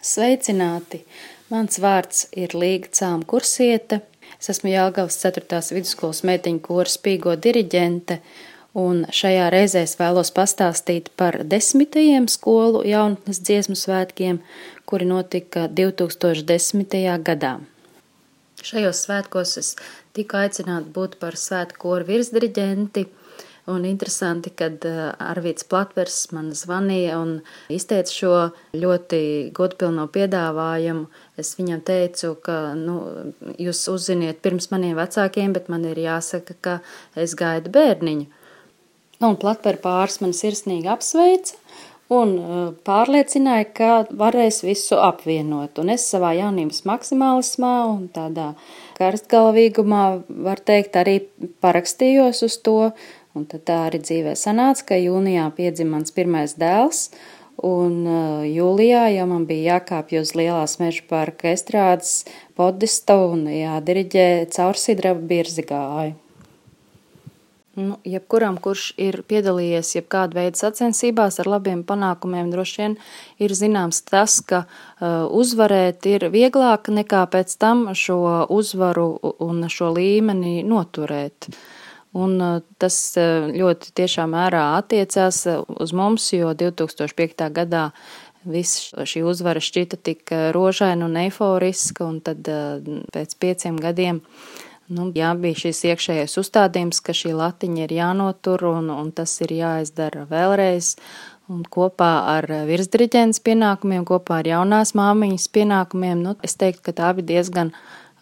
Sveicināti! Mans vārds ir Līga Cāma Kursiete. Es esmu Jāgavas 4. vidusskolas meitiņu kora spīgo diriģente, un šajā reizē es vēlos pastāstīt par desmitajiem skolu jaunatnes dziesmu svētkiem, kuri notika 2010. gadā. Šajos svētkos es tiku aicināta būt par svētku koru virsdiriģenti – Un interesanti, kad eh, Arvīts Platvers man zvanīja un izteica šo ļoti godpilno piedāvājumu. Es viņam teicu, ka nu, jūs uzziniet pirms maniem vecākiem, bet man ir jāsaka, ka es gaidu bērniņu. Nu, un Platver pāris man sirsnīgi apsveica un eh, pārliecināja, ka varēs visu apvienot. Un es savā jaunības maksimālismā un tādā karstgalvīgumā, var teikt, arī parakstījos uz to Un tad tā arī dzīvē sanāca, ka jūnijā piedzima mans pirmais dēls, un uh, jūlijā jau man bija jākāpj uz lielās meža parka estrādes podista un jādiriģē caur sidraba birzi gāju. Nu, jebkuram, kurš ir piedalījies jebkāda veida sacensībās ar labiem panākumiem, droši vien ir zināms tas, ka uh, uzvarēt ir vieglāk nekā pēc tam šo uzvaru un šo līmeni noturēt. Uh, Un uh, tas uh, ļoti tiešā mērā attiecās uh, uz mums, jo 2005. gadā viss šī uzvara šķita tik rožaina un eiforiska, un tad pēc pieciem gadiem, nu, jā, bija šis iekšējais uzstādījums, ka šī latiņa ir jānotur, un, un tas ir jāizdara vēlreiz, un kopā ar virsdiriģents pienākumiem, kopā ar jaunās māmiņas pienākumiem, nu, es teiktu, ka tā bija diezgan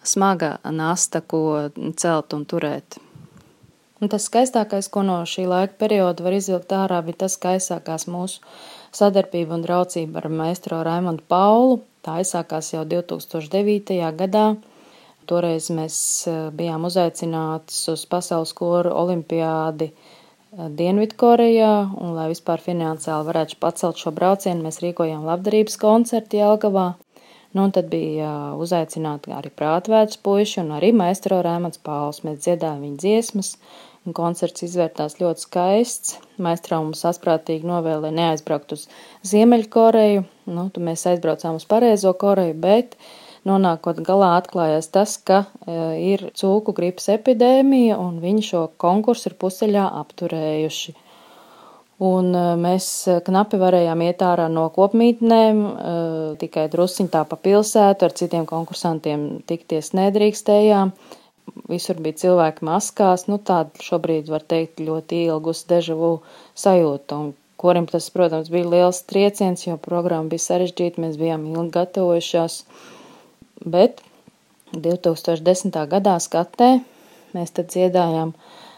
smaga nasta, ko celt un turēt. Un tas skaistākais, ko no šī laika perioda var izvilkt ārā, bija tas, ka aizsākās mūsu sadarbība un draudzība ar maestro Raimondu Paulu. Tā aizsākās jau 2009. gadā. Toreiz mēs eh, bijām uzaicināts uz pasaules koru olimpiādi eh, Dienvidkorejā, un lai vispār finansiāli varētu pacelt šo braucienu, mēs rīkojām labdarības koncertu Jelgavā. Nu, un tad bija uzaicināti arī prātvērs puiši un arī maestro Rēmans Pauls. Mēs dziedājām viņa dziesmas, un koncerts izvērtās ļoti skaists. Maestro mums asprātīgi novēlēja neaizbraukt uz Ziemeļkoreju, nu, tad mēs aizbraucām uz pareizo Koreju, bet nonākot galā atklājās tas, ka e, ir cūku gripas epidēmija un viņi šo konkursu ir puseļā apturējuši. Un e, mēs knapi varējām iet ārā no kopmītnēm, e, tikai drusciņ tā pa pilsētu, ar citiem konkursantiem tikties nedrīkstējām visur bija cilvēki maskās, nu tāda šobrīd var teikt ļoti ilgus dežavu sajūta, un kurim tas, protams, bija liels trieciens, jo programma bija sarežģīta, mēs bijām ilgi gatavojušās, bet 2010. gadā skatē mēs tad dziedājām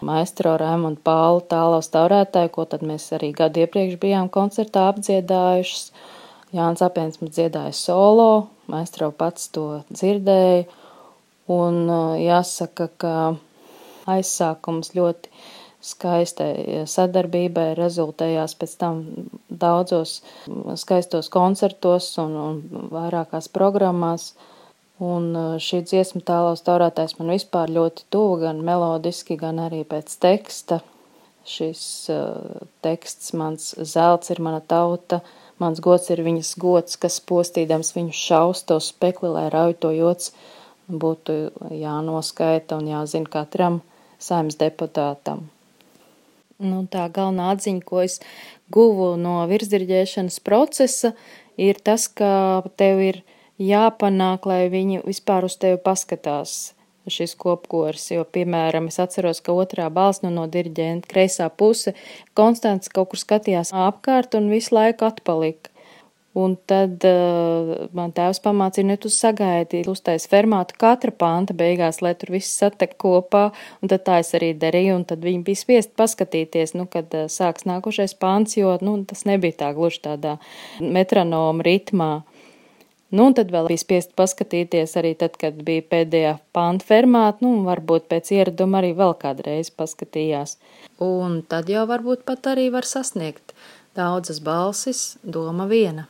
maestro Raimondu Pālu tālaus taurētāju, ko tad mēs arī gadu iepriekš bijām koncertā apdziedājušas. Jānis Apēns mums dziedāja solo, maestro pats to dzirdēja, Un jāsaka, ka aizsākums ļoti skaistai sadarbībai rezultējās pēc tam daudzos skaistos koncertos un, un vairākās programmās. Un šī dziesma tālaus taurātais man vispār ļoti tuvu, gan melodiski, gan arī pēc teksta. Šis uh, teksts, mans zelts ir mana tauta, mans gods ir viņas gods, kas postīdams viņu šausto spekli, lai rauj to jots būtu jānoskaita un jāzina katram saimnes deputātam. Nu, tā galvenā atziņa, ko es guvu no virsdirģēšanas procesa, ir tas, ka tev ir jāpanāk, lai viņi vispār uz tevi paskatās šis kopkors, jo, piemēram, es atceros, ka otrā balss nu, no diriģenta kreisā puse konstants kaut kur skatījās apkārt un visu laiku atpalika. Un tad uh, man tēvs pamācīja, nu, tu sagaidi, uztais fermātu katra panta beigās, lai tur viss satek kopā, un tad tā es arī darīju, un tad viņi bija spiest paskatīties, nu, kad uh, sāks nākošais pants, jo, nu, tas nebija tā gluži tādā metronoma ritmā. Nu, un tad vēl bija spiest paskatīties arī tad, kad bija pēdējā panta fermāta, nu, varbūt pēc ieraduma arī vēl kādreiz paskatījās. Un tad jau varbūt pat arī var sasniegt daudzas balsis, doma viena.